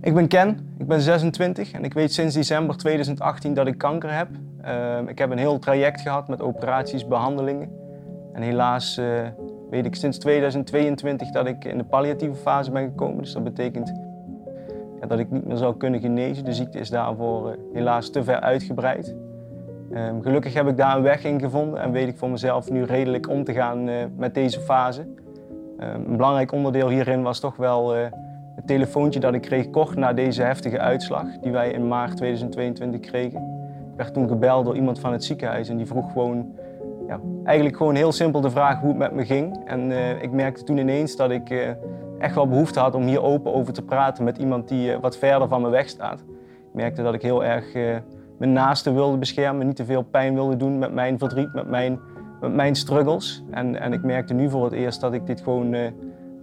Ik ben Ken, ik ben 26 en ik weet sinds december 2018 dat ik kanker heb. Ehm, ik heb een heel traject gehad met operaties, behandelingen. En helaas uh, weet ik sinds 2022 dat ik in de palliatieve fase ben gekomen. Dus dat betekent ja, dat ik niet meer zou kunnen genezen. De ziekte is daarvoor uh, helaas te ver uitgebreid. Um, gelukkig heb ik daar een weg in gevonden en weet ik voor mezelf nu redelijk om te gaan uh, met deze fase. Um, een belangrijk onderdeel hierin was toch wel het telefoontje dat ik kreeg kort na deze heftige uitslag, die wij in maart 2022 kregen. Ik werd toen gebeld door iemand van het ziekenhuis en die vroeg gewoon, ja, eigenlijk gewoon heel simpel de vraag hoe het met me ging. En uh, ik merkte toen ineens dat ik uh, echt wel behoefte had om hier open over te praten met iemand die wat verder van me weg staat. Ik merkte dat ik heel erg mijn naaste wilde beschermen, niet te veel pijn wilde doen met mijn verdriet, met mijn, mijn struggles. En, en ik merkte nu voor het eerst dat ik dit gewoon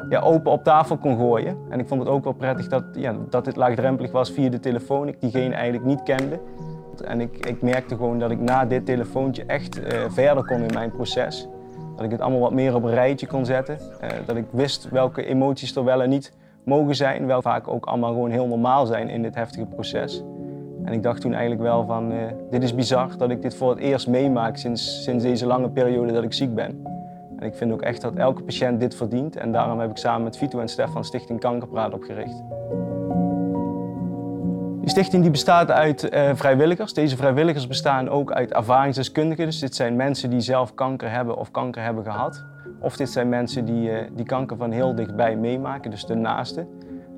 ja, open op tafel kon gooien. En ik vond het ook wel prettig dat, ja, dat dit laagdrempelig was via de telefoon. Ik diegene eigenlijk niet kende. En ik, ik merkte gewoon dat ik na dit telefoontje echt uh, verder kon in mijn proces. Dat ik het allemaal wat meer op een rijtje kon zetten. Uh, dat ik wist welke emoties er wel en niet mogen zijn. Wel vaak ook allemaal gewoon heel normaal zijn in dit heftige proces. En ik dacht toen eigenlijk wel van, uh, dit is bizar dat ik dit voor het eerst meemaak sinds, sinds deze lange periode dat ik ziek ben. En ik vind ook echt dat elke patiënt dit verdient. En daarom heb ik samen met Vito en Stefan Stichting Kankerpraat opgericht. Die stichting die bestaat uit uh, vrijwilligers. Deze vrijwilligers bestaan ook uit ervaringsdeskundigen. Dus dit zijn mensen die zelf kanker hebben of kanker hebben gehad. Of dit zijn mensen die, uh, die kanker van heel dichtbij meemaken, dus de naaste.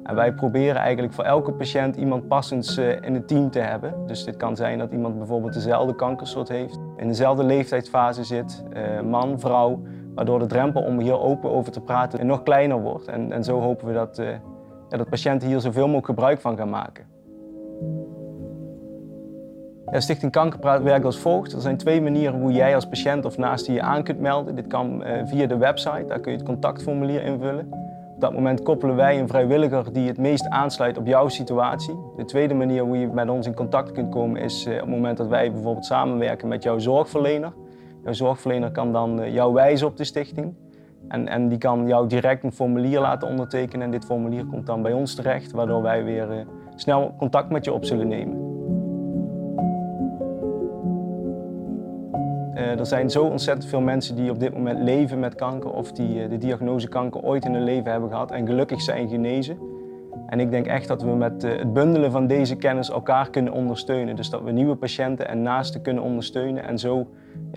En wij proberen eigenlijk voor elke patiënt iemand passends uh, in het team te hebben. Dus dit kan zijn dat iemand bijvoorbeeld dezelfde kankersoort heeft, in dezelfde leeftijdsfase zit, man, vrouw, Waardoor de drempel om hier open over te praten nog kleiner wordt. En, en zo hopen we dat, uh, ja, dat patiënten hier zoveel mogelijk gebruik van gaan maken. Ja, Stichting Kankerpraat werkt als volgt. Er zijn twee manieren hoe jij als patiënt of naast je aan kunt melden. Dit kan via de website, daar kun je het contactformulier invullen. Op dat moment koppelen wij een vrijwilliger die het meest aansluit op jouw situatie. De tweede manier hoe je met ons in contact kunt komen is uh, op het moment dat wij bijvoorbeeld samenwerken met jouw zorgverlener. Jouw zorgverlener kan dan eh, jou wijzen op de stichting. En, en die kan jou direct een formulier laten ondertekenen. En dit formulier komt dan bij ons terecht, waardoor wij weer uh, snel contact met je op zullen nemen. Uh, er zijn zo ontzettend veel mensen die op dit moment leven met kanker of die uh, de diagnose kanker ooit in hun leven hebben gehad en gelukkig zijn genezen. En ik denk echt dat we met uh, het bundelen van deze kennis elkaar kunnen ondersteunen. Dus dat we nieuwe patiënten en naasten kunnen ondersteunen en zo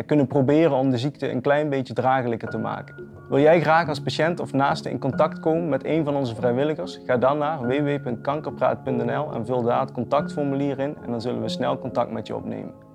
kunnen proberen om de ziekte een klein beetje draaglijker te maken. Wil jij graag als patiënt of naaste in contact komen met een van onze vrijwilligers? Ga dan naar www.kankerpraat.nl en vul daar het contactformulier in en dan zullen we snel contact met je opnemen.